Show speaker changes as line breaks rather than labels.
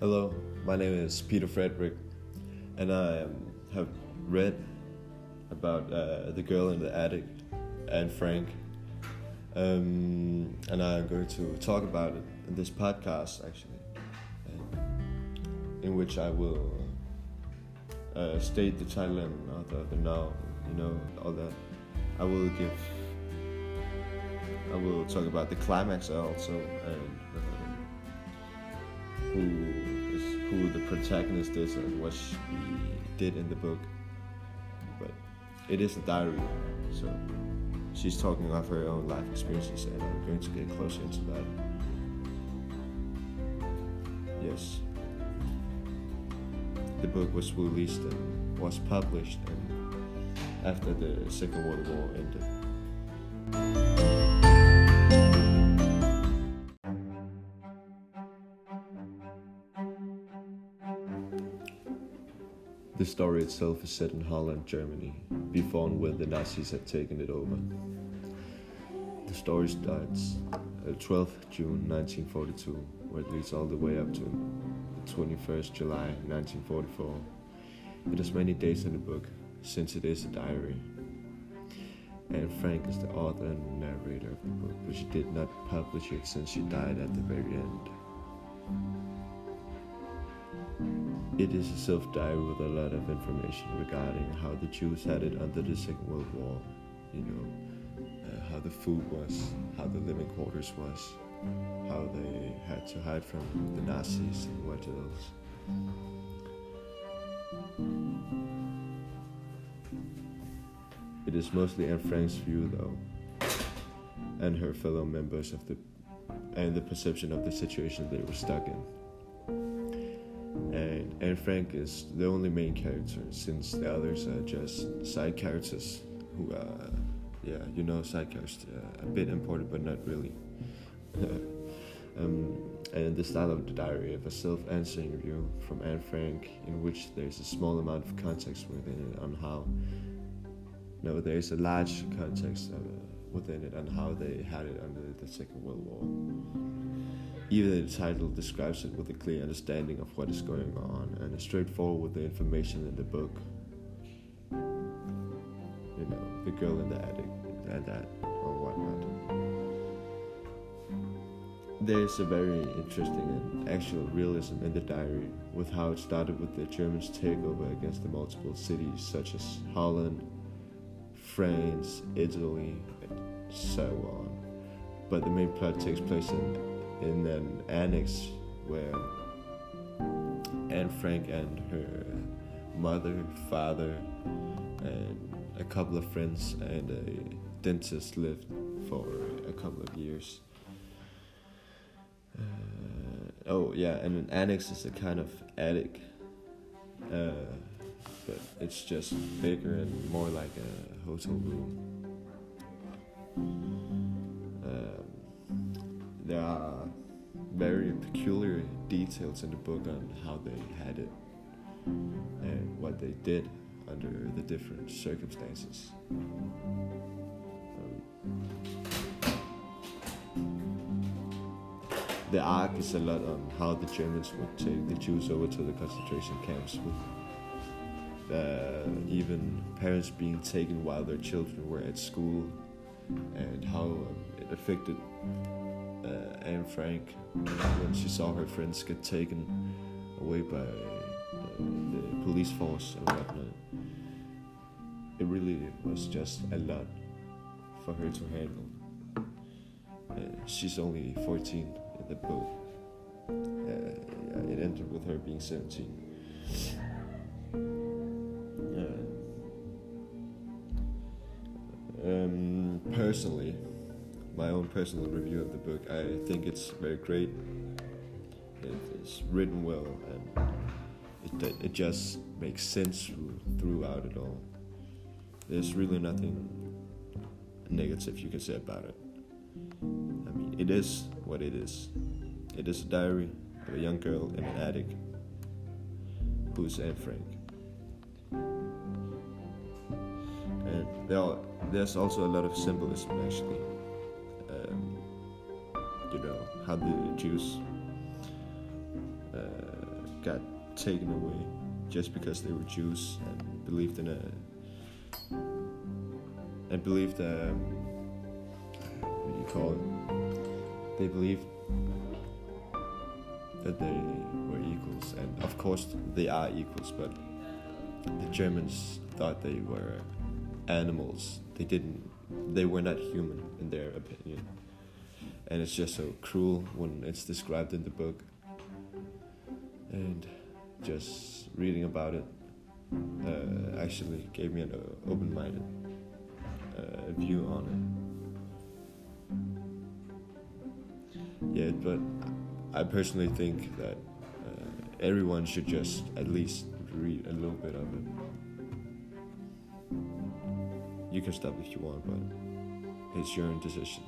Hello, my name is Peter Frederick, and I um, have read about uh, the girl in the attic Anne Frank. Um, and I'm going to talk about it in this podcast, actually, in which I will uh, state the title and all the other now, you know, all that. I will give, I will talk about the climax also, and who the protagonist is and what she did in the book. But it is a diary, so she's talking of her own life experiences, and I'm going to get closer into that. Yes. The book was released and was published and after the Second World War ended. The story itself is set in Holland, Germany, before and when the Nazis had taken it over. The story starts uh, at 12th June 1942, where it leads all the way up to the 21st July 1944. It has many dates in the book, since it is a diary. Anne Frank is the author and narrator of the book, but she did not publish it since she died at the very end. It is a self diary with a lot of information regarding how the Jews had it under the Second World War. You know, uh, how the food was, how the living quarters was, how they had to hide from the Nazis and what else. It is mostly Anne Frank's view, though, and her fellow members of the and the perception of the situation they were stuck in. And Anne Frank is the only main character, since the others are just side characters who are, yeah, you know, side characters, uh, a bit important but not really. um, and the style of the diary of a self-answering review from Anne Frank, in which there's a small amount of context within it on how. No, there's a large context of uh, within it and how they had it under the Second World War. Even the title describes it with a clear understanding of what is going on and is straightforward with the information in the book. You know, the girl in the attic and that or whatnot. There's a very interesting and actual realism in the diary with how it started with the Germans' takeover against the multiple cities such as Holland, France, Italy, so on. But the main plot takes place in in an annex where Anne Frank and her mother, father, and a couple of friends and a dentist lived for a couple of years. Uh, oh yeah, and an annex is a kind of attic, uh, but it's just bigger and more like a hotel room. Um, there are very peculiar details in the book on how they had it and what they did under the different circumstances. Um, the arc is a lot on how the Germans would take the Jews over to the concentration camps, with uh, even parents being taken while their children were at school, and how um, it affected uh, Anne Frank when she saw her friends get taken away by uh, the police force and whatnot. It really was just a lot for her to handle. Uh, she's only 14 in the book. Uh, it ended with her being 17. Personally, my own personal review of the book, I think it's very great. It's written well, and it, it just makes sense throughout it all. There's really nothing negative you can say about it. I mean, it is what it is. It is a diary of a young girl in an attic who's Anne Frank. There are, there's also a lot of symbolism actually um, you know, how the Jews uh, got taken away just because they were Jews and believed in a and believed uh, what do you call it? They believed that they were equals, and of course they are equals, but the Germans thought they were animals. They didn't. They were not human in their opinion, and it's just so cruel when it's described in the book. And just reading about it uh, actually gave me an uh, open-minded uh, view on it. Yeah, but I personally think that uh, everyone should just at least read a little bit of it. You can stop if you want, but it's your own decision.